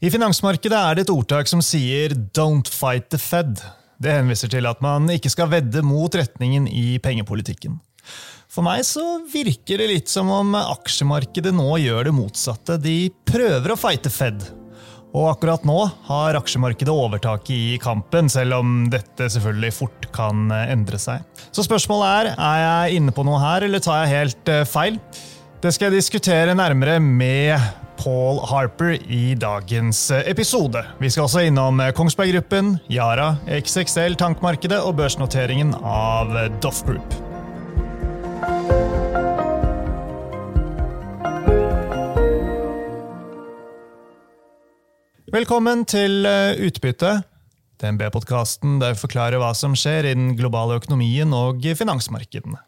I finansmarkedet er det et ordtak som sier 'don't fight the Fed'. Det henviser til at man ikke skal vedde mot retningen i pengepolitikken. For meg så virker det litt som om aksjemarkedet nå gjør det motsatte. De prøver å fighte Fed. Og akkurat nå har aksjemarkedet overtaket i kampen, selv om dette selvfølgelig fort kan endre seg. Så spørsmålet er er jeg inne på noe her, eller tar jeg helt eh, feil? Det skal jeg diskutere nærmere med Paul Harper i dagens episode. Vi skal også innom Kongsberg Gruppen, Yara, XXL tankmarkedet og børsnoteringen av Doff Group. Velkommen til Utbytte, DNB-podkasten der vi forklarer hva som skjer i den globale økonomien og finansmarkedene.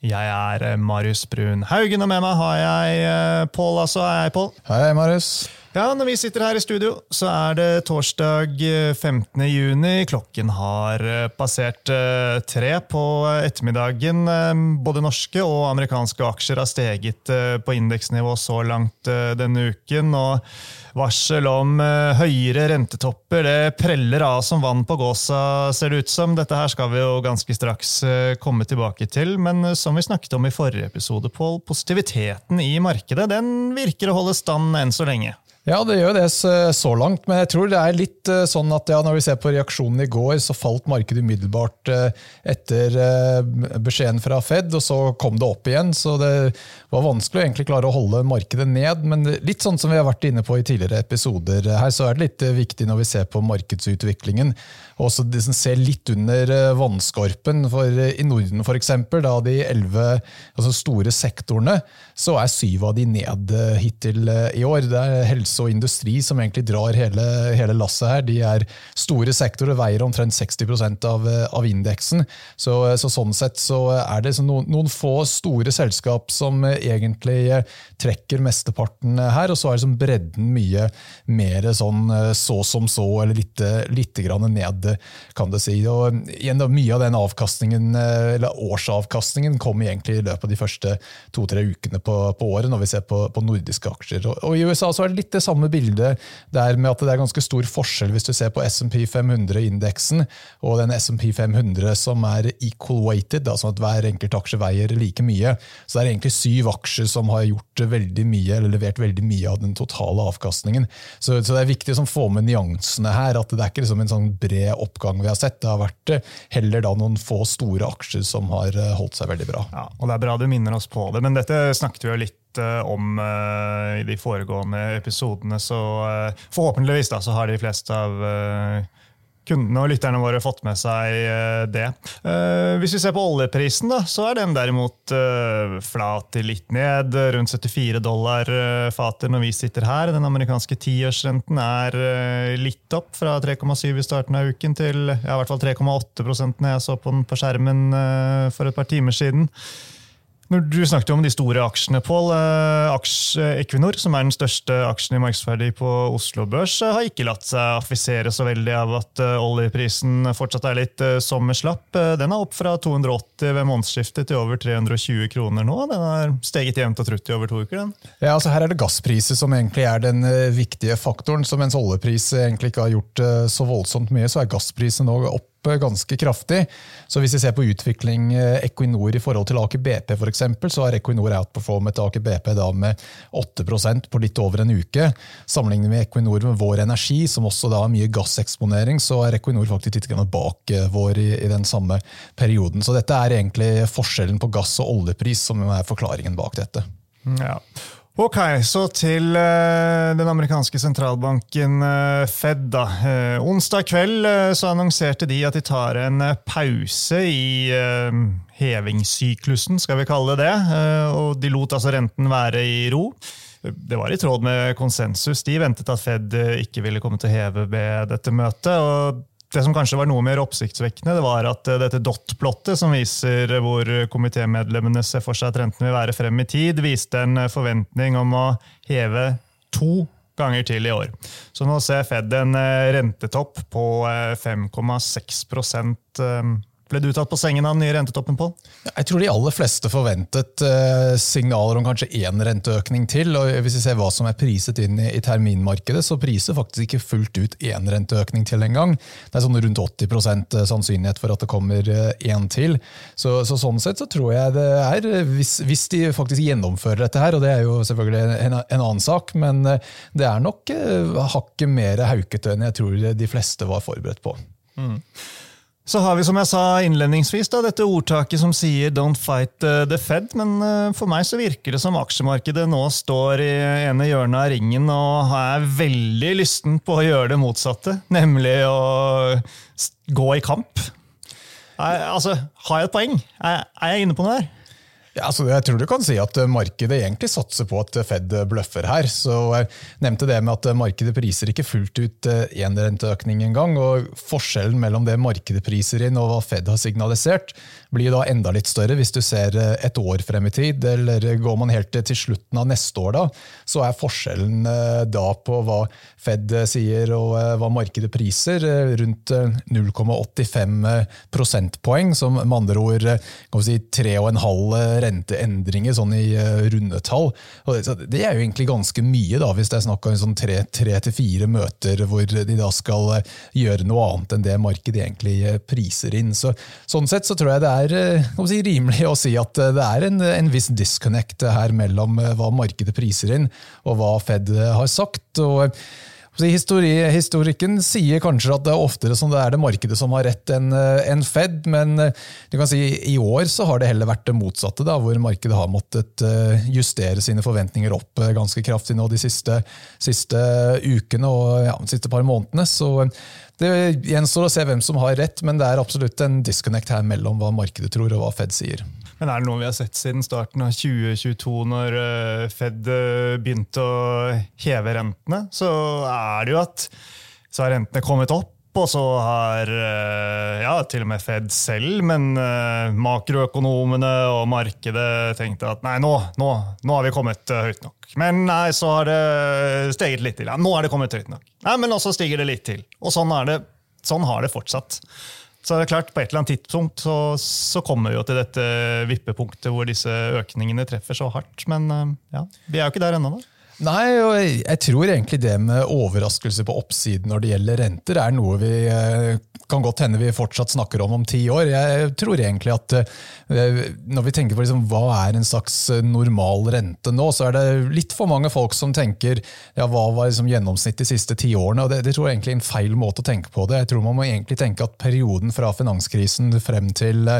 Jeg er eh, Marius Brun Haugen, og med meg har jeg eh, Pål. Altså, hei, Pål. Hei, Marius. Ja, Når vi sitter her i studio, så er det torsdag 15. Eh, juni. Klokken har passert tre på ettermiddagen. Både norske og amerikanske aksjer har steget på indeksnivå så langt denne uken. og Varsel om høyere rentetopper det preller av som vann på gåsa, ser det ut som. Dette her skal vi jo ganske straks komme tilbake til. Men som vi snakket om i forrige episode, Pål, positiviteten i markedet den virker å holde stand enn så lenge. Ja, det gjør det så langt, men jeg tror det er litt eh, sånn at ja, når vi ser på reaksjonen i går, så falt markedet umiddelbart eh, etter eh, beskjeden fra Fed, og så kom det opp igjen. Så det var vanskelig å egentlig klare å holde markedet ned. Men litt sånn som vi har vært inne på i tidligere episoder her, så er det litt viktig når vi ser på markedsutviklingen også de som ser litt under eh, vannskorpen. For eh, I Norden, f.eks., da de elleve altså store sektorene, så er syv av de ned eh, hittil i år. Det er helse og industri som egentlig drar hele, hele lasset her. De er store sektorer, veier omtrent 60 av, av indeksen. Så, så, sånn sett så er det noen, noen, få store selskap som egentlig trekker mesteparten her, og så er liksom bredden mye mer sånn så som så, eller litt, litt ned kan du si. Og igjen, mye av den avkastningen, eh, eller årsavkastningen kom egentlig i løpet av de første to-tre ukene på, på, året, når vi ser på, på nordiske aksjer. Og, og, I USA så er det litt det samme bildet der med at det er ganske stor forskjell hvis du ser på SMP 500-indeksen og den SMP 500 som er equal weighted, altså at hver enkelt aksje veier like mye. Så det er egentlig syv aksjer som har gjort veldig mye, eller levert veldig mye av den totale avkastningen. Så, så det er viktig å få med nyansene her, at det er ikke liksom en sånn bred oppgang vi har sett. Det har vært eh, heller da noen få store aksjer som har eh, holdt seg veldig bra. Ja, og Det er bra du minner oss på det, men dette snakket vi jo litt eh, om i de foregående episodene, så forhåpentligvis da, så har de fleste av kundene og lytterne våre fått med seg eh, det. Eh, hvis vi ser på oljeprisen, da, så er den derimot eh, flat litt ned. Rundt 74 dollar fatet når vi sitter her. Den amerikanske tiårsrenten er litt opp fra 3,7 i starten av uken til ja, i hvert fall 3,8% når jeg så på den på skjermen for et par timer siden. Når du snakket om de store aksjene, Pål. Eh, Equinor, som er den største aksjen i markedsverdi på Oslo Børs, eh, har ikke latt seg affisere så veldig av at eh, oljeprisen fortsatt er litt sommerslapp. Den er opp fra 280 ved månedsskiftet til over 320 kroner nå. Den har steget jevnt og trutt i over to uker. den. Ja, altså Her er det gasspriser som egentlig er den viktige faktoren. så Mens oljepris egentlig ikke har gjort så voldsomt mye, så er gassprisen nå opp ganske kraftig. Så Hvis vi ser på utvikling eh, Equinor i forhold til Aker BP, eksempel, så har Equinor outperformet Aker BP da med 8% på litt over en uke. Sammenlignet med Equinor med Vår Energi, som også da har mye gasseksponering, så er Equinor faktisk litt bak eh, vår i, i, den samme perioden. Så dette er egentlig forskjellen på gass- og oljepris som er forklaringen bak dette. Ja. Ok, så til uh, den amerikanske sentralbanken uh, Fed. da. Uh, onsdag kveld så annonserte de at de tar en pause i hevingssyklusen, skal vi kalle det det. og de lot altså renten være i ro. Det var i tråd med konsensus. De ventet at Fed ikke ville komme til å heve ved dette møtet. og det som kanskje var noe mer oppsiktsvekkende, det var at eh, dette dot-plottet, som viser hvor komitémedlemmene ser for seg at renten vil være frem i tid, viste en eh, forventning om å heve to ganger til i år. Så nå ser Fed en eh, rentetopp på 5,6 Ble du tatt på sengen av den nye rentetoppen på? Jeg tror de aller fleste forventet uh, signaler om kanskje én renteøkning til. og Hvis vi ser hva som er priset inn i, terminmarkedet, så priser faktisk ikke fullt ut én renteøkning til engang. Det er sånn rundt 80 eh, sannsynlighet for at det kommer én uh, til. Så, så, Sånn sett så tror jeg det er, hvis, hvis, de faktisk gjennomfører dette her, og det er jo selvfølgelig en, en annen sak, men det er nok hakket mer haukete enn jeg tror de fleste var forberedt på. Mm. Så har vi som jeg sa innledningsvis da, dette ordtaket som sier 'don't fight uh, the Fed'. Men uh, for meg så virker det som aksjemarkedet nå står i ene hjørnet av ringen og er veldig lysten på å gjøre det motsatte. Nemlig å gå i kamp. Jeg, altså, Har jeg et poeng? Er, er jeg inne på noe her? Ja, altså jeg tror du kan si at Markedet egentlig satser på at Fed bløffer her. så Jeg nevnte det med at markedet priser ikke fullt ut én eh, renteøkning engang. og Forskjellen mellom det markedet priser inn og hva Fed har signalisert, blir da enda litt større hvis du ser eh, et år frem i tid. Eller går man helt til slutten av neste år, da, så er forskjellen eh, da på hva Fed sier og hva markedet priser, rundt 0,85 prosentpoeng, som med andre ord kan vi si, 3,5 renteendringer sånn i uh, rundetall. Det er jo egentlig ganske mye, da, hvis det er snakk om sånn tre, til fire møter hvor de da skal uh, gjøre noe annet enn det markedet egentlig uh, priser inn. Så, sånn sett så tror jeg det er si, rimelig å si at det er en, en viss disconnect her mellom hva markedet priser inn og hva Fed har sagt. og Histori historikken sier kanskje at det er oftere som det er det markedet som har rett enn eh, en Fed, men eh, du kan si i år så har det heller vært det motsatte, da, hvor markedet har måttet eh, justere sine forventninger opp ganske kraftig nå de siste, siste ukene og ja, de siste par månedene. Så det gjenstår å se hvem som har rett, men det er absolutt en disconnect her mellom hva markedet tror og hva Fed sier. Men er det noe vi har sett siden starten av 2022, når eh, Fed eh, begynte å heve rentene? Så er det jo at så har rentene kommet opp, og så har eh, ja, til og med Fed selv, men makroøkonomene og markedet tenkte at nei, nå, nå, nå har vi kommet høyt nok. Men nei, så har det steget litt til. Ja, nå er det kommet høyt nok. Nei, Men også stiger det litt til. Og sånn, det, sånn har det fortsatt. Så det er klart, På et eller annet tidspunkt så, så kommer vi jo til dette vippepunktet hvor disse økningene treffer så hardt. Men eh, ja, vi er jo ikke der ennå. Nei, og jeg tror egentlig det med overraskelse på oppsiden når det gjelder renter, er noe vi eh, kan godt hende vi fortsatt snakker om om ti år. Jeg tror egentlig at eh, når vi tenker på liksom, hva er en slags normal rente nå, så er det litt for mange folk som tenker ja, hva var liksom gjennomsnittet de siste ti årene. og det, det tror jeg egentlig er en feil måte å tenke på det. Jeg tror man må egentlig tenke at perioden fra finanskrisen frem til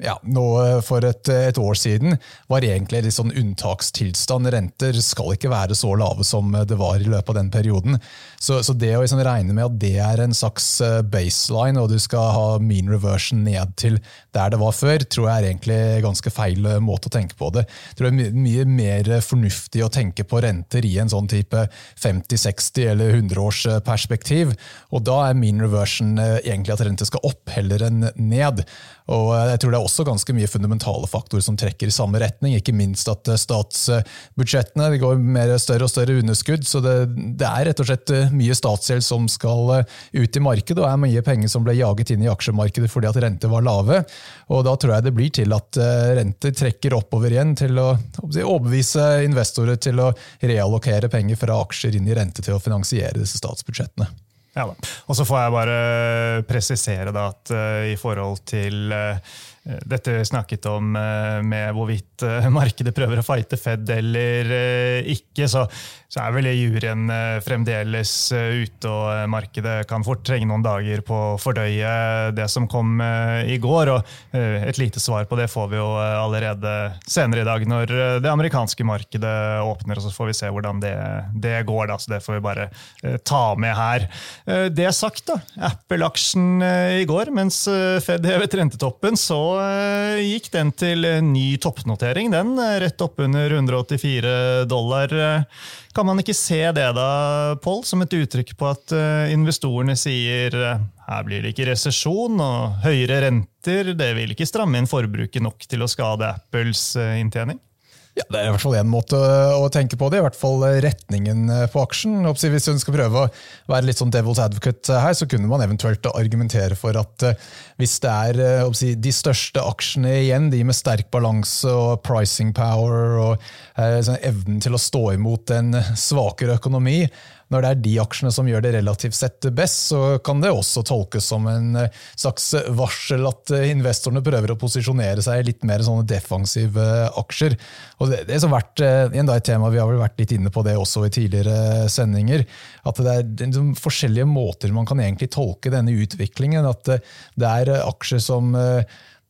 ja, nå for et, et, år siden var egentlig litt sånn unntakstilstand. Renter skal ikke være så lave som det var i løpet av den perioden. Så, så det å liksom regne med at det er en slags eh, baseline, og du skal ha mean reversion ned til der det var før, tror jeg er egentlig ganske feil eh, måte å tenke på det. Jeg tror det er mye mer fornuftig å tenke på renter i en sånn type 50-, 60- eller 100-årsperspektiv. Og da er mean reversion eh, egentlig at renter skal opp heller enn ned. Og jeg tror det er også ganske mye fundamentale faktorer som trekker i samme retning. Ikke minst at statsbudsjettene det går mer større og større underskudd. Så det, det er rett og slett mye statsgjeld som skal eh, ut i markedet, og er mye penger som ble jaget inn i aksjemarkedet fordi at renter var lave. Og Da tror jeg det blir til at eh, renter trekker oppover igjen til å overbevise investorer til å reallokere penger fra aksjer inn i rente til å finansiere disse statsbudsjettene. Ja da. Og så får jeg bare presisere da at uh, i forhold til uh, dette vi snakket om uh, med hvorvidt markedet prøver å fighte Fed eller ikke, så så er vel juryen eh, fremdeles eh, ute, og eh, markedet kan fort trenge noen dager på å fordøye det som kom i går. og Et lite svar på det får vi jo allerede senere i dag, når det amerikanske markedet åpner. og Så får vi se hvordan det, det går. da, så Det får vi bare ta med her. Det sagt, da, Apple-aksjen i går, mens Fed hevet rentetoppen, så gikk den til ny toppnotering. Den rett oppunder 184 dollar. Kan man ikke se det da, Paul, som et uttrykk på at investorene sier her blir det ikke resesjon og høyere renter, det vil ikke stramme inn forbruket nok til å skade Apples inntjening? Ja, Det er i hvert fall én måte å tenke på det, i hvert fall retningen på aksjen. Hvis hun skal prøve å være litt sånn devil's advocate her, så kunne man eventuelt argumentere for at eh, hvis det er eh, de største aksjene igjen, de med sterk balanse og pricing power og eh, sånn evnen til å stå imot en svakere økonomi, når det er de aksjene som gjør det relativt sett best, så kan det også tolkes som en eh, slags varsel at eh, investorene prøver å posisjonere seg i litt mer sånne defensive aksjer. Og det, det har vært et tema, Vi har vel vært litt inne på det også i tidligere sendinger. At det er forskjellige måter man kan egentlig tolke denne utviklingen. At det er aksjer som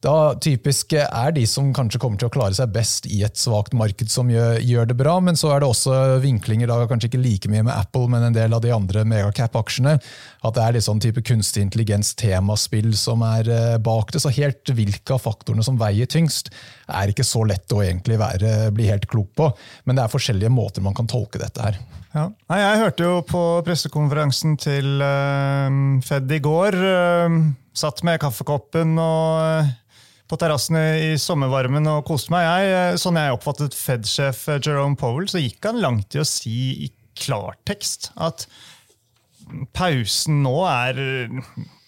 da typisk er de som kanskje kommer til å klare seg best i et svakt marked som gjør, gjør, det bra, men så er det også vinklinger, da kanskje ikke like mye med Apple, men en del av de andre megacap-aksjene. At det er litt sånn type kunstig intelligens-temaspill som er eh, bak det. Så helt hvilke av faktorene som veier tyngst, er ikke så lett å egentlig være, bli helt klok på. Men det er forskjellige måter man kan tolke dette her. Ja. Jeg hørte jo på pressekonferansen til uh, Fed i går. Satt med kaffekoppen og på terrassen i sommervarmen og koste meg. Jeg, eh, sånn jeg oppfattet Fed-sjef eh, Jerome Powell, så gikk han langt i å si i klartekst at pausen nå er eh,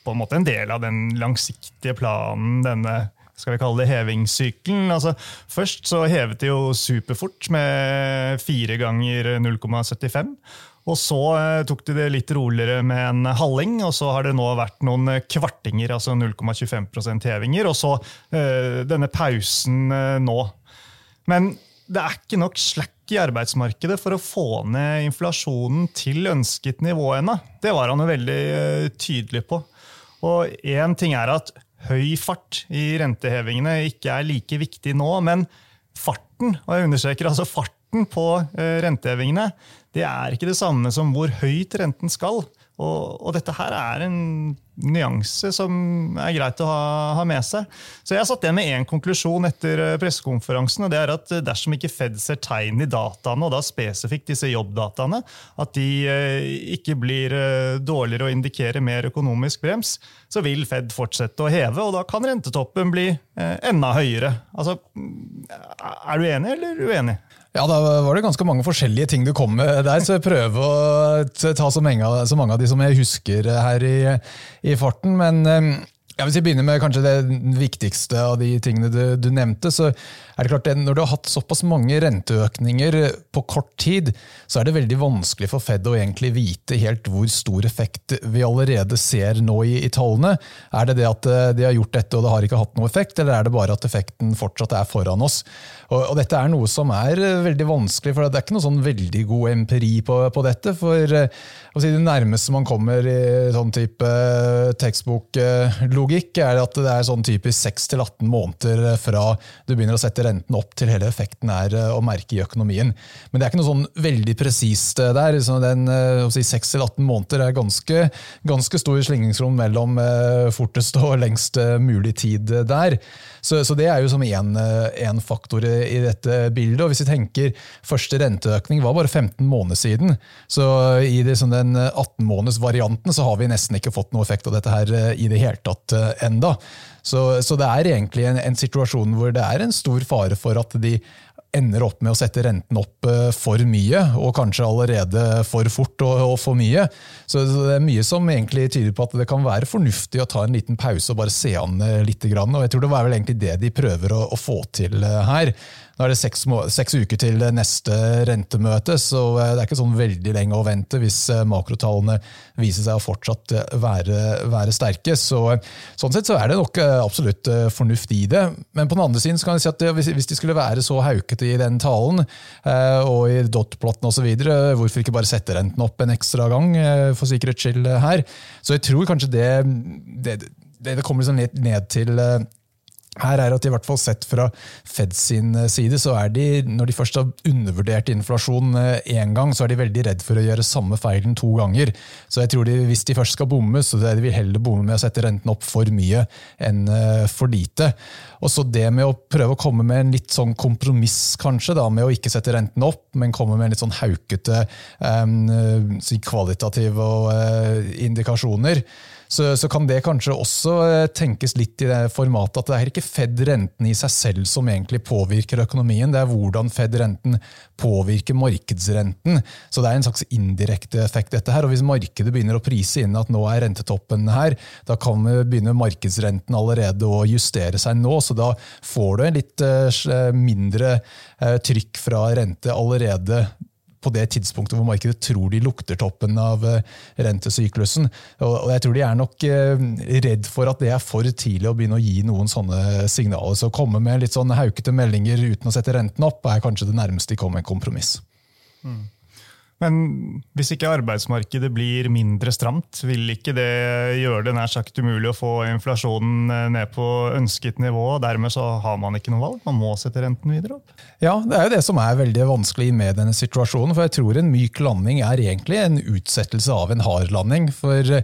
på en måte en del av den langsiktige planen, denne skal vi kalle det hevingssykkelen. Altså, først så hevet de jo superfort med fire ganger 0,75. Og så eh, tok de det litt roligere med en halving, og så har det nå vært noen eh, kvartinger, altså 0,25 hevinger, og så eh, denne pausen nå. Men det er ikke nok slack i arbeidsmarkedet for å få ned inflasjonen til ønsket nivå ennå. Det var han jo veldig tydelig på. Og én ting er at høy fart i rentehevingene ikke er like viktig nå, men farten, og jeg understreker altså farten på rentehevingene, det er ikke det samme som hvor høyt renten skal. Og, og dette her er en nyanse som er greit å ha, ha, med seg. Så Jeg satt igjen med én konklusjon etter eh, pressekonferansen. og det er at Dersom ikke Fed ser tegn i dataene, og da spesifikt disse jobbdataene, at de eh, ikke blir eh, dårligere og indikerer mer økonomisk brems, så vil Fed fortsette å heve, og da kan rentetoppen bli eh, enda høyere. Altså, er du enig eller uenig? Ja, Da var det ganske mange forskjellige ting du kom med der, så jeg prøver å ta så mange, så mange av de som jeg husker her i, i farten. Men eh, hvis vi begynner med kanskje det viktigste av de tingene du, du nevnte. så er det klart at Når du har hatt såpass mange renteøkninger på kort tid, så er det veldig vanskelig for Fed å egentlig vite helt hvor stor effekt vi allerede ser nå i, i tallene. Er det det at eh, de har gjort dette og det har ikke hatt noe effekt, eller er det bare at effekten fortsatt er foran oss? Og, og Dette er noe som er eh, veldig vanskelig, for det er ikke noe sånn veldig god empiri på, på dette. for å si, Det nærmeste man kommer i sånn type tekstboklogikk, er at det er sånn typisk 6-18 måneder fra du begynner å sette renten opp til hele effekten er eh, å merke i økonomien. Men det er ikke noe sånn veldig presist eh, der. Den eh, si, 6-18 måneder er ganske, ganske stor slingringsrom mellom fortest og lengst mulig tid der. Så, så det er jo som én faktor i dette bildet. Og hvis vi tenker første renteøkning var bare 15 måneder siden, så i det, sånn den 18-måneders-varianten så har vi nesten ikke fått noe effekt av dette her i det hele tatt enda. Så, så, det er egentlig en, en, situasjon hvor det er en stor fare for at de ender opp med å sette renten opp eh, for mye, og kanskje allerede for fort og, for mye. Så, det er mye som egentlig tyder på at det kan være fornuftig å ta en liten pause og bare se an litt. Og jeg tror det var vel egentlig det de prøver å få til eh, her. Nå er det seks, seks, uker til neste rentemøte, så eh, det er ikke sånn veldig lenge å vente hvis eh, makrotallene viser seg å fortsatt eh, være, være sterke. Så, sånn sett så er det nok absolutt fornuft i det. Men på den andre siden så kan jeg si at det, hvis, de skulle være så haukete i den talen, og i dotplotten osv., hvorfor ikke bare sette renten opp en ekstra gang for sikkerhets skyld her? Så jeg tror kanskje det, det, det kommer liksom ned til her er at i hvert fall Sett fra Fed sin eh, side, så er de, når de først har undervurdert inflasjon én eh, gang, så er de veldig redd for å gjøre samme feilen to ganger. Så jeg tror de, Hvis de først skal bomme, så de vil heller bomme med å sette renten opp for mye enn eh, for lite. Og så det med å prøve å komme med en litt sånn kompromiss, kanskje, da, med å ikke sette renten opp, men komme med en litt sånn haukete um, kvalitative uh, indikasjoner så, så, kan det kanskje også eh, tenkes litt i det formatet at det er ikke Fed-renten i seg selv som egentlig påvirker økonomien, det er hvordan Fed-renten påvirker markedsrenten. Så det er en slags indirekte effekt, dette her. Og hvis markedet begynner å prise inn at nå er rentetoppen her, da kan begynne markedsrenten allerede å justere seg nå, så da får du en litt mindre trykk fra rente allerede på det tidspunktet hvor markedet tror de lukter toppen av eh, rentesyklusen. Og jeg tror de er nok eh, redd for at det er for tidlig å begynne å gi noen sånne signaler. Så å komme med litt sånn haukete meldinger uten å sette renten opp, er kanskje det nærmeste de kommer en kompromiss. Mm. Men hvis ikke arbeidsmarkedet blir mindre stramt, vil ikke det gjøre det nær sagt umulig å få inflasjonen eh, ned på ønsket nivå? og Dermed så har man ikke noe valg? Man må sette renten videre opp? Ja, det er jo det som er veldig vanskelig med denne situasjonen. For jeg tror en myk landing er egentlig en utsettelse av en hard landing. For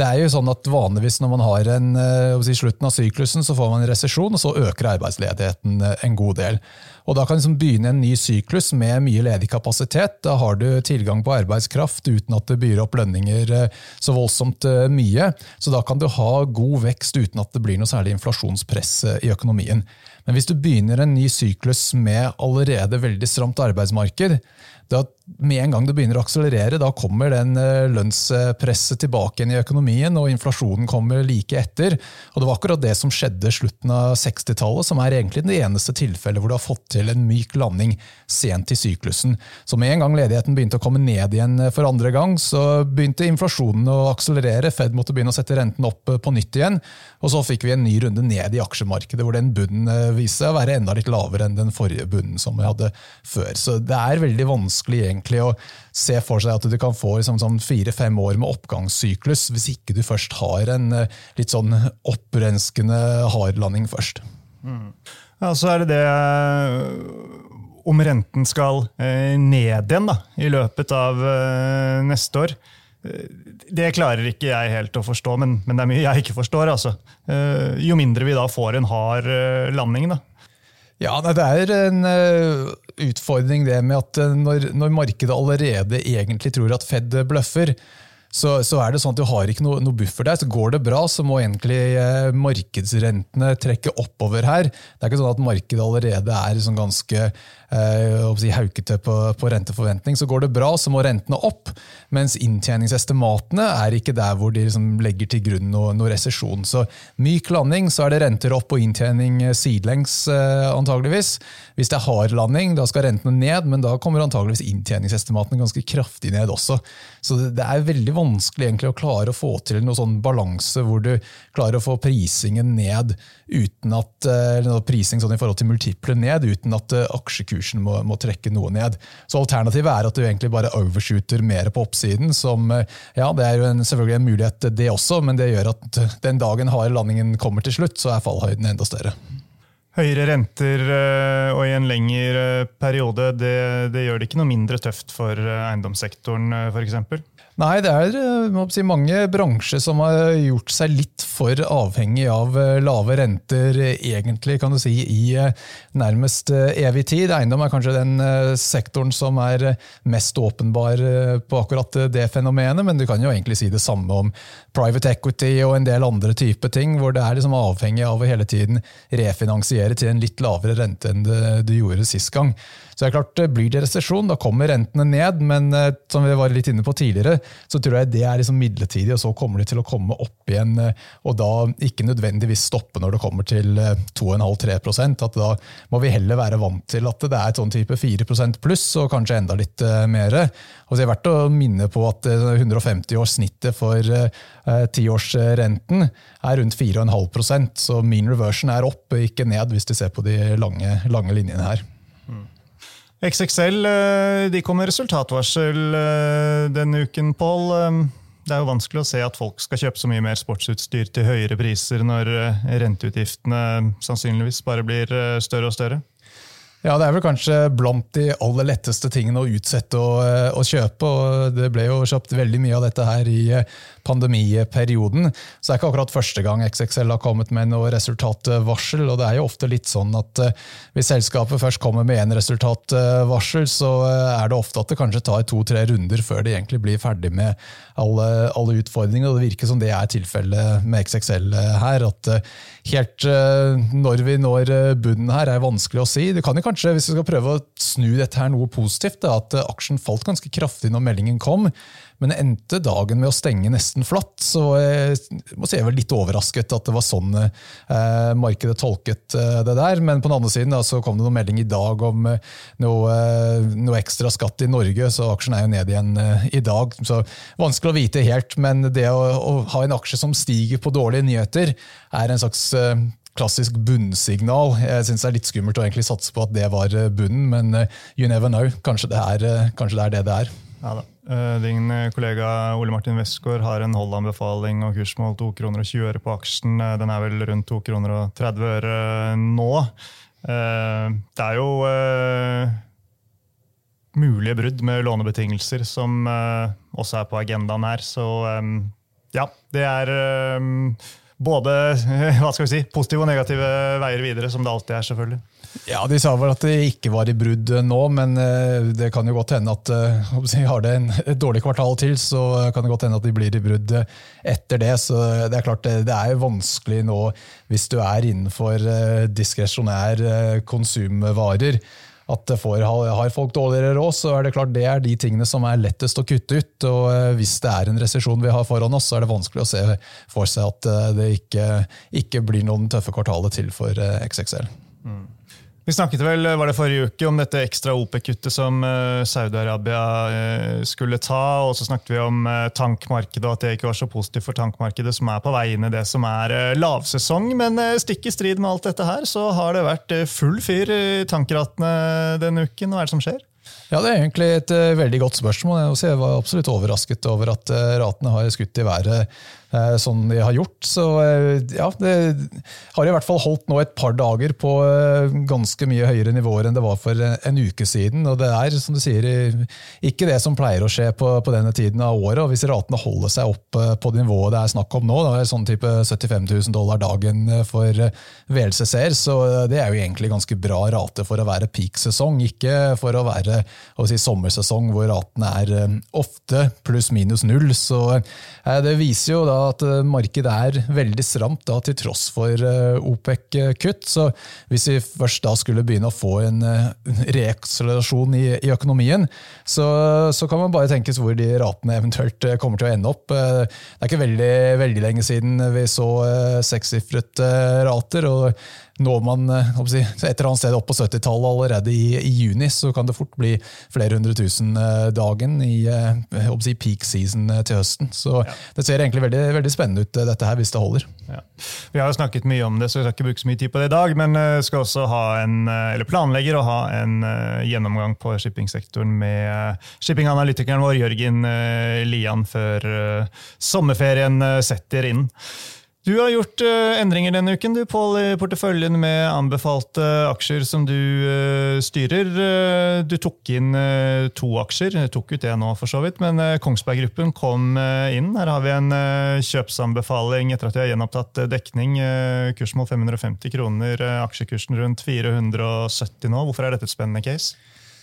det er jo sånn at Vanligvis når man har en, eh, si, slutten av syklusen, så får man en resesjon, og så øker arbeidsledigheten eh, en god del. Og Da kan liksom begynne en ny syklus med mye ledig kapasitet. Da har du tilgang på arbeidskraft uten at det byr opp lønninger eh, så voldsomt mye. Så da kan du ha god vekst uten at det blir noe særlig inflasjonspress i økonomien. Men hvis du begynner en ny syklus med allerede veldig stramt arbeidsmarked, da med en gang det begynner å akselerere, da kommer den eh, lønnspresset tilbake igjen i økonomien, og inflasjonen kommer like etter. Og Det var akkurat det som skjedde slutten av 60-tallet, som er egentlig det eneste tilfellet hvor du har fått til en myk landing sent i syklusen. Så med en gang ledigheten begynte å komme ned igjen for andre gang, så begynte inflasjonen å akselerere. Fed måtte begynne å sette renten opp på nytt igjen. Og så fikk vi en ny runde ned i aksjemarkedet, hvor den bunnen eh, viste seg å være enda litt lavere enn den forrige bunnen som vi hadde før. Så det er veldig vanskelig egentlig å se for seg at du kan få liksom, sånn fire-fem år med oppgangssyklus, hvis ikke du først har en eh, litt sånn opprenskende hardlanding først. Mm. Ja, så er det det eh, om renten skal eh, ned igjen da, i løpet av neste år. Det klarer ikke jeg helt å forstå, men, men det er mye jeg ikke forstår. Altså. Jo mindre vi da får en hard landing, da, ja, Det er en uh, utfordring det med at uh, når, når, markedet allerede egentlig tror at Fed bløffer, så, så, er det sånn at du har ikke noe, noe, buffer der. Så går det bra, så må egentlig uh, markedsrentene trekke oppover her. Det er ikke sånn at markedet allerede er sånn ganske eh, si, haukete på, på, renteforventning, så går det bra, så må rentene opp. Mens inntjeningsestimatene er ikke der hvor de liksom legger til grunn noe, noe resesjon. Så myk landing, så er det renter opp og inntjening sidelengs, eh, antageligvis. Hvis det er hard landing, da skal rentene ned, men da kommer antageligvis inntjeningsestimatene ganske kraftig ned også. Så det er veldig vanskelig egentlig å klare å få til noe sånn balanse hvor du klarer å få prisingen ned uten at, eh, prising sånn i forhold til multiple ned, uten at eh, aksjekursen må, må, trekke noe ned. Så Alternativet er at du egentlig bare overshooter mer på oppsiden. som, eh, ja, Det er jo en, selvfølgelig en mulighet, det også, men det gjør at den dagen harde landingen kommer til slutt, så er fallhøyden enda større. Høyere renter og i en lengre periode, det, det, gjør det ikke noe mindre tøft for eiendomssektoren f.eks.? Nei, det er eh, si, mange bransjer som har gjort seg litt for avhengig av eh, lave renter, egentlig, kan du si, i eh, nærmest evig tid. Eiendom er kanskje den sektoren som er mest åpenbar på akkurat det fenomenet, men du kan jo egentlig si det samme om private equity og en del andre typer ting, hvor det er liksom avhengig av å hele tiden refinansiere til en litt lavere rente enn det du gjorde sist gang. Så det er klart, Blir det resesjon, da kommer rentene ned, men som vi var litt inne på tidligere, så tror jeg det er liksom midlertidig, og så kommer de til å komme opp igjen. Eh, og da ikke nødvendigvis stoppe når det kommer til 2,5-3 eh, at Da må vi heller være vant til at det er et sånn type 4 pluss, og kanskje enda litt eh, mer. Og det er verdt å minne på at 150-årssnittet for tiårsrenten er rundt 4,5% så mean reversion er opp, ikke ned, hvis du ser på de lange, lange linjene her. XXL eh, de kom med resultatvarsel eh, denne uken, Pål. Eh, det er jo vanskelig å se at folk skal kjøpe så mye mer sportsutstyr til høyere priser når renteutgiftene sannsynligvis bare blir større og større. Ja, det er vel kanskje blant de aller letteste tingene å utsette og, å kjøpe. og Det ble jo kjøpt veldig mye av dette her i eh, pandemiperioden. Så det er ikke akkurat første gang XXL har kommet med noe resultatvarsel. og Det er jo ofte litt sånn at eh, hvis selskapet først kommer med én resultatvarsel, så er det ofte at det kanskje tar to-tre runder før de egentlig blir ferdig med alle, alle utfordringer. og Det virker som det er tilfellet med XXL her. at Helt når vi når bunnen her, er vanskelig å si. Det kan jo kanskje, hvis vi skal prøve å snu dette her noe positivt, da, at aksjen falt ganske kraftig når meldingen kom, men endte dagen med å stenge nesten flatt. Så jeg må si jeg var litt overrasket at det var sånn eh, markedet tolket eh, det der. Men på den andre siden da, så kom det noen melding i dag om eh, noe, eh, noe, ekstra skatt i Norge, så aksjen er jo ned igjen eh, i dag. Så vanskelig å vite helt, men det å, å ha en aksje som stiger på dårlige nyheter, er en slags eh, klassisk bunnsignal. Jeg syns det er litt skummelt å egentlig satse på at det var eh, bunnen, men eh, you never know. Kanskje det er, kanskje det, er det det er. Ja da. Din kollega Ole Martin Westgård har en holdanbefaling og kursmål 2 kroner og 20 øre på aksjen. Den er vel rundt 2 kroner og 30 øre nå. Det er jo mulige brudd med lånebetingelser som også er på agendaen her, så ja, det er både hva skal vi si, positive og negative veier videre, som det alltid er. selvfølgelig. Ja, De sa vel at det ikke var i brudd nå, men eh, det kan jo godt hende at eh, om de har det en, et dårlig kvartal til, så kan det godt hende at de blir i brudd etter det. Så Det er klart det er vanskelig nå, hvis du er innenfor eh, diskresjonær konsumvarer at får, har folk dårligere råd, så er det klart det er de tingene som er lettest å kutte ut. og eh, Hvis det er en resesjon vi har foran oss, så er det vanskelig å se for seg at eh, det ikke, ikke blir noen tøffe kvartaler til for eh, XXL. Mm. Vi snakket vel var det forrige uke om dette ekstra OPEC-kuttet som uh, Saudi-Arabia uh, skulle ta. og Så snakket vi om uh, tankmarkedet og at det ikke var så positivt for tankmarkedet, som er på vei inn i det som er lavsesong. Men stikk i strid med alt dette her, så har det vært full fyr i tankratene denne uken. Hva er det som skjer? Ja, Det er egentlig et veldig godt spørsmål. Jeg var absolutt overrasket over at ratene har skutt i været Eh, sånn de har gjort. Så eh, ja, det har i hvert fall holdt nå et par dager på eh, ganske mye høyere nivåer enn det var for en uke siden. Og det er som du sier, ikke det som pleier å skje på, på denne tiden av året. og Hvis ratene holder seg opp på det nivået det er snakk om nå, det er sånn type 75 000 dollar dagen for VLCC-er, så det er jo egentlig ganske bra rate for å være peak-sesong, ikke for å være å si, sommersesong hvor ratene er ofte pluss-minus null. Så det viser jo da at eh, markedet er veldig stramt da, til tross for eh, OPEC-kutt. Så hvis vi først da skulle begynne å få en eh, reakselerasjon i, i økonomien, så, så, kan man bare tenkes hvor de ratene eventuelt kommer til å ende opp. Det er ikke veldig, veldig lenge siden vi så sekssifrete rater. og når man eh, si, et eller annet sted opp på 70-tallet allerede i, i, juni, så kan det fort bli flere hundre tusen eh, dagen i eh, si, peak season til høsten. Så ja. det ser egentlig veldig, veldig, spennende ut, dette her, hvis det holder. Ja. Vi har jo snakket mye om det, så vi skal ikke bruke så mye tid på det i dag. Men skal også ha en, eller planlegger å ha en gjennomgang på shippingsektoren med shippinganalytikeren vår Jørgen Lian før sommerferien setter inn. Du har gjort uh, endringer denne uken du, Paul, i porteføljen med anbefalte aksjer som du uh, styrer. Uh, du tok inn to aksjer, du tok ut det nå for så vidt, men Kongsberg Gruppen kom inn. Her har vi en kjøpsanbefaling etter at vi har gjenopptatt dekning. kursmål 550 kroner, aksjekursen rundt 470 nå. Hvorfor er dette et spennende case?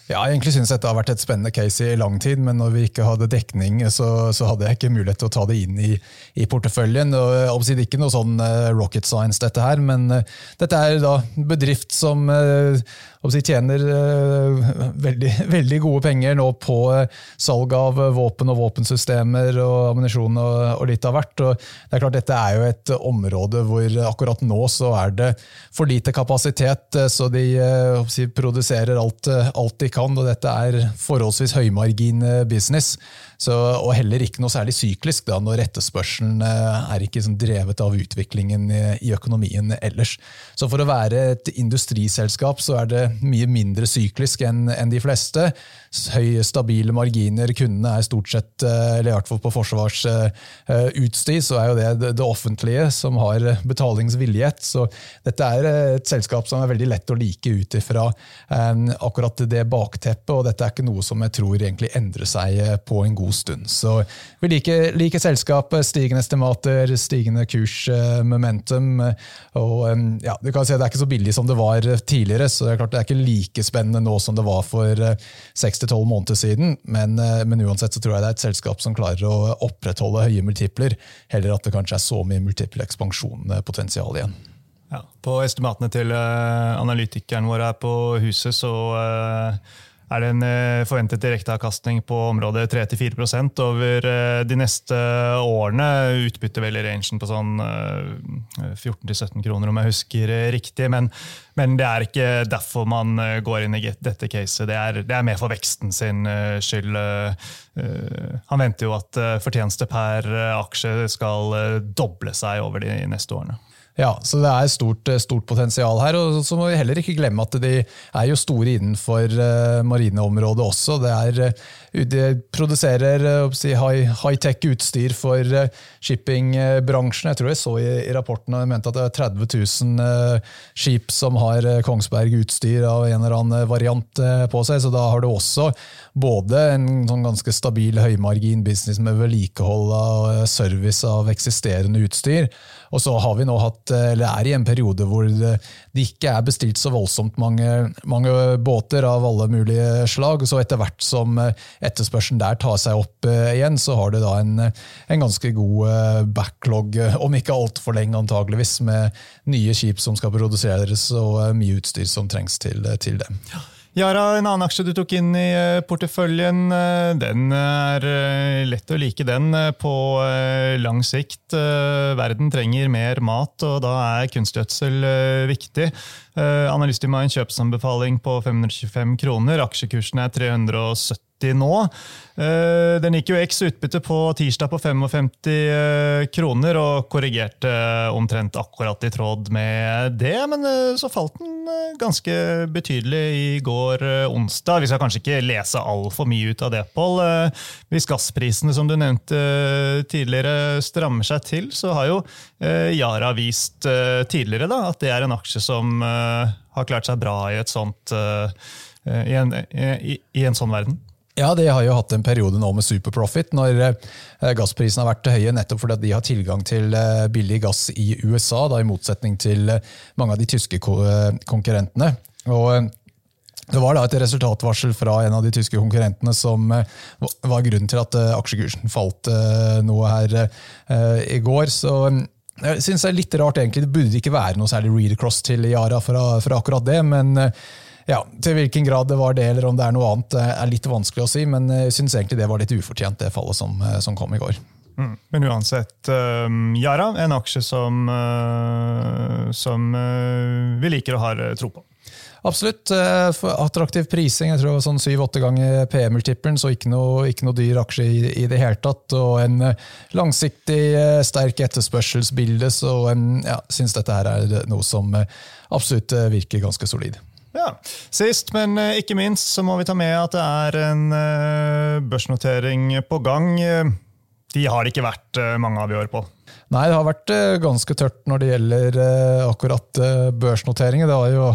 Ja, egentlig synes dette har vært et spennende case i lang tid, men når vi ikke hadde dekning, så, så hadde jeg ikke mulighet til å ta det inn i, i porteføljen. Og, det er ikke noe sånn uh, rocket science, dette her, men uh, dette er da bedrift som si, tjener veldig, veldig, gode penger nå på salg av våpen og våpensystemer og ammunisjon og, og, litt av hvert. Og det er klart Dette er jo et område hvor akkurat nå så er det for lite kapasitet, så de si, produserer alt, alt de kan og dette er forholdsvis høymargin eh, business. Så, og heller ikke noe særlig syklisk, da, når etterspørselen er ikke sånn drevet av utviklingen i, i, økonomien ellers. Så for å være et industriselskap så er det mye mindre syklisk enn en de fleste. Høye, stabile marginer. Kundene er stort sett, eller i hvert fall på forsvarsutstyr, så er jo det det offentlige som har betalingsvillighet. Så dette er et selskap som er veldig lett å like ut ifra akkurat det bakteppet, og dette er ikke noe som jeg tror egentlig endrer seg på en god stund. Så vi liker, liker selskapet, stigende estimater, stigende kursmomentum. og ja, du kan si Det er ikke så billig som det var tidligere, så det er klart det er ikke like spennende nå som det var for seks til tolv måneder siden. Men, men, uansett så tror jeg det er et selskap som klarer å opprettholde høye multipler, heller at det kanskje er så mye multiple ekspansjonpotensial igjen. Ja, på estimatene til analytikeren vår her på huset så er det en eh, forventet direkteavkastning på området 3-4 over eh, de neste årene. Utbytte vel i rangen på sånn 14-17 eh, kroner, om jeg husker riktig. Men, men, det er ikke derfor man går inn i dette caset. Det er, det er mer for veksten sin skyld. Han venter jo at fortjeneste per aksje skal doble seg over de neste årene. Ja, så det er stort, eh, stort, potensial her. og Så må vi heller ikke glemme at de er jo store innenfor uh, marineområdet også. Det er, uh, de produserer si, high-tech utstyr for shippingbransjen. Jeg tror jeg så i, i rapporten og mente at det er 30 000 skip som har Kongsberg-utstyr av en eller annen variant på seg. Så da har du også både en sånn ganske stabil høymargin business med vedlikehold av service av eksisterende utstyr. Og så har vi nå hatt, eller er i en periode hvor det, ikke er bestilt så voldsomt mange, mange, båter av alle mulige slag. Så etter hvert som etterspørselen der tar seg opp eh, igjen, så har du da en, en ganske god eh, backlog, om ikke altfor lenge antageligvis, med nye skip som skal produseres og eh, mye utstyr som trengs til, til det. Yara, en annen aksje du tok inn i eh, porteføljen, eh, den er eh, lett å like den på lang sikt. Verden trenger mer mat, og da er kunstgjødsel viktig. Analysten har en kjøpsanbefaling på 525 kroner. Aksjekursen er 370 nå. Eh, den gikk jo X utbytte på tirsdag på 55 eh, kroner og korrigerte omtrent akkurat i tråd med det, men eh, så falt den ganske betydelig i går onsdag. Vi skal kanskje ikke lese altfor mye ut av det, Pål. Hvis gassprisene som du nevnte tidligere strammer seg til, så har jo Yara vist tidligere da, at det er en aksje som har klart seg bra i, sånt, i, en, i, i en sånn verden. Ja, de har jo hatt en periode nå med superprofit, når eh, gassprisene har vært høye, nettopp fordi de har tilgang til eh, billig gass i USA, da, i motsetning til eh, mange av de tyske konkurrentene. Og det var da et resultatvarsel fra en av de tyske konkurrentene som var grunnen til at aksjekursen falt noe her i går. Så jeg synes det er litt rart, egentlig. Det burde ikke være noe særlig read across til Yara fra, for akkurat det. men ja, Til hvilken grad det var det, eller om det er noe annet, er litt vanskelig å si. Men jeg syns egentlig det var litt ufortjent, det fallet som, eh, som kom i går. Mm. Men uansett, Yara, en aksje som, som vi liker og har tro på. Absolutt. Attraktiv prising. jeg tror sånn Syv-åtte ganger PM-multiplen, så ikke noe, ikke noe, dyr aksje i, i, det hele tatt. Og en langsiktig, sterk etterspørselsbilde. Så jeg ja, syns dette her er noe som absolutt virker ganske solid. Ja. Sist, men eh, ikke minst, så må vi ta med at det er en eh, børsnotering på gang. De har det ikke vært eh, mange av i år på. Nei, det har vært ganske tørt når det gjelder akkurat børsnoteringer. Det har jo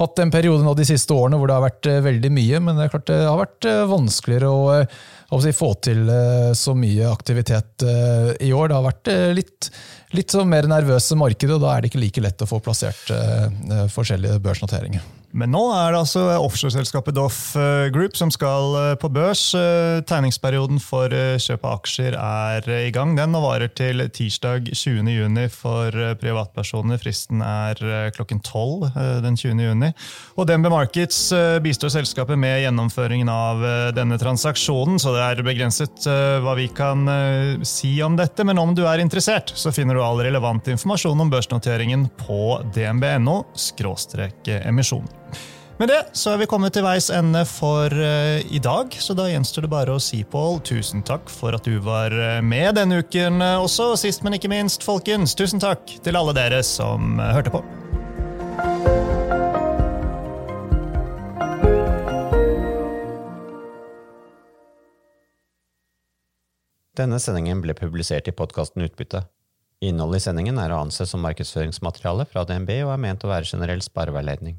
hatt en periode nå de siste årene hvor det har vært veldig mye, men det, det har vært vanskeligere å, å si, få til så mye aktivitet i år. Det har vært litt, litt mer nervøse markeder, og da er det ikke like lett å få plassert forskjellige børsnoteringer. Men nå er det altså offshoreselskapet Doff eh, Group som skal eh, på børs. Eh, tegningsperioden for kjøp av aksjer er i gang. Den varer til tirsdag 20.6 for privatpersoner. Fristen er klokken 12 den 20.6. Og DNB Markets bistår selskapet med gjennomføringen av denne transaksjonen, så det er begrenset hva vi kan si om dette. Men om du er interessert, så finner du all relevant informasjon om børsnoteringen på dnb.no emisjon. Med det så er vi kommet til veis ende for uh, i dag, så da gjenstår det bare å si, Pål, tusen takk for at du var uh, med denne uken uh, også. Og sist, men ikke minst, folkens, tusen takk til alle dere som hørte på. Denne sendingen ble publisert i podkasten Utbytte. Innholdet i sendingen er å anse som markedsføringsmateriale fra DNB og er ment å være generell spareveiledning.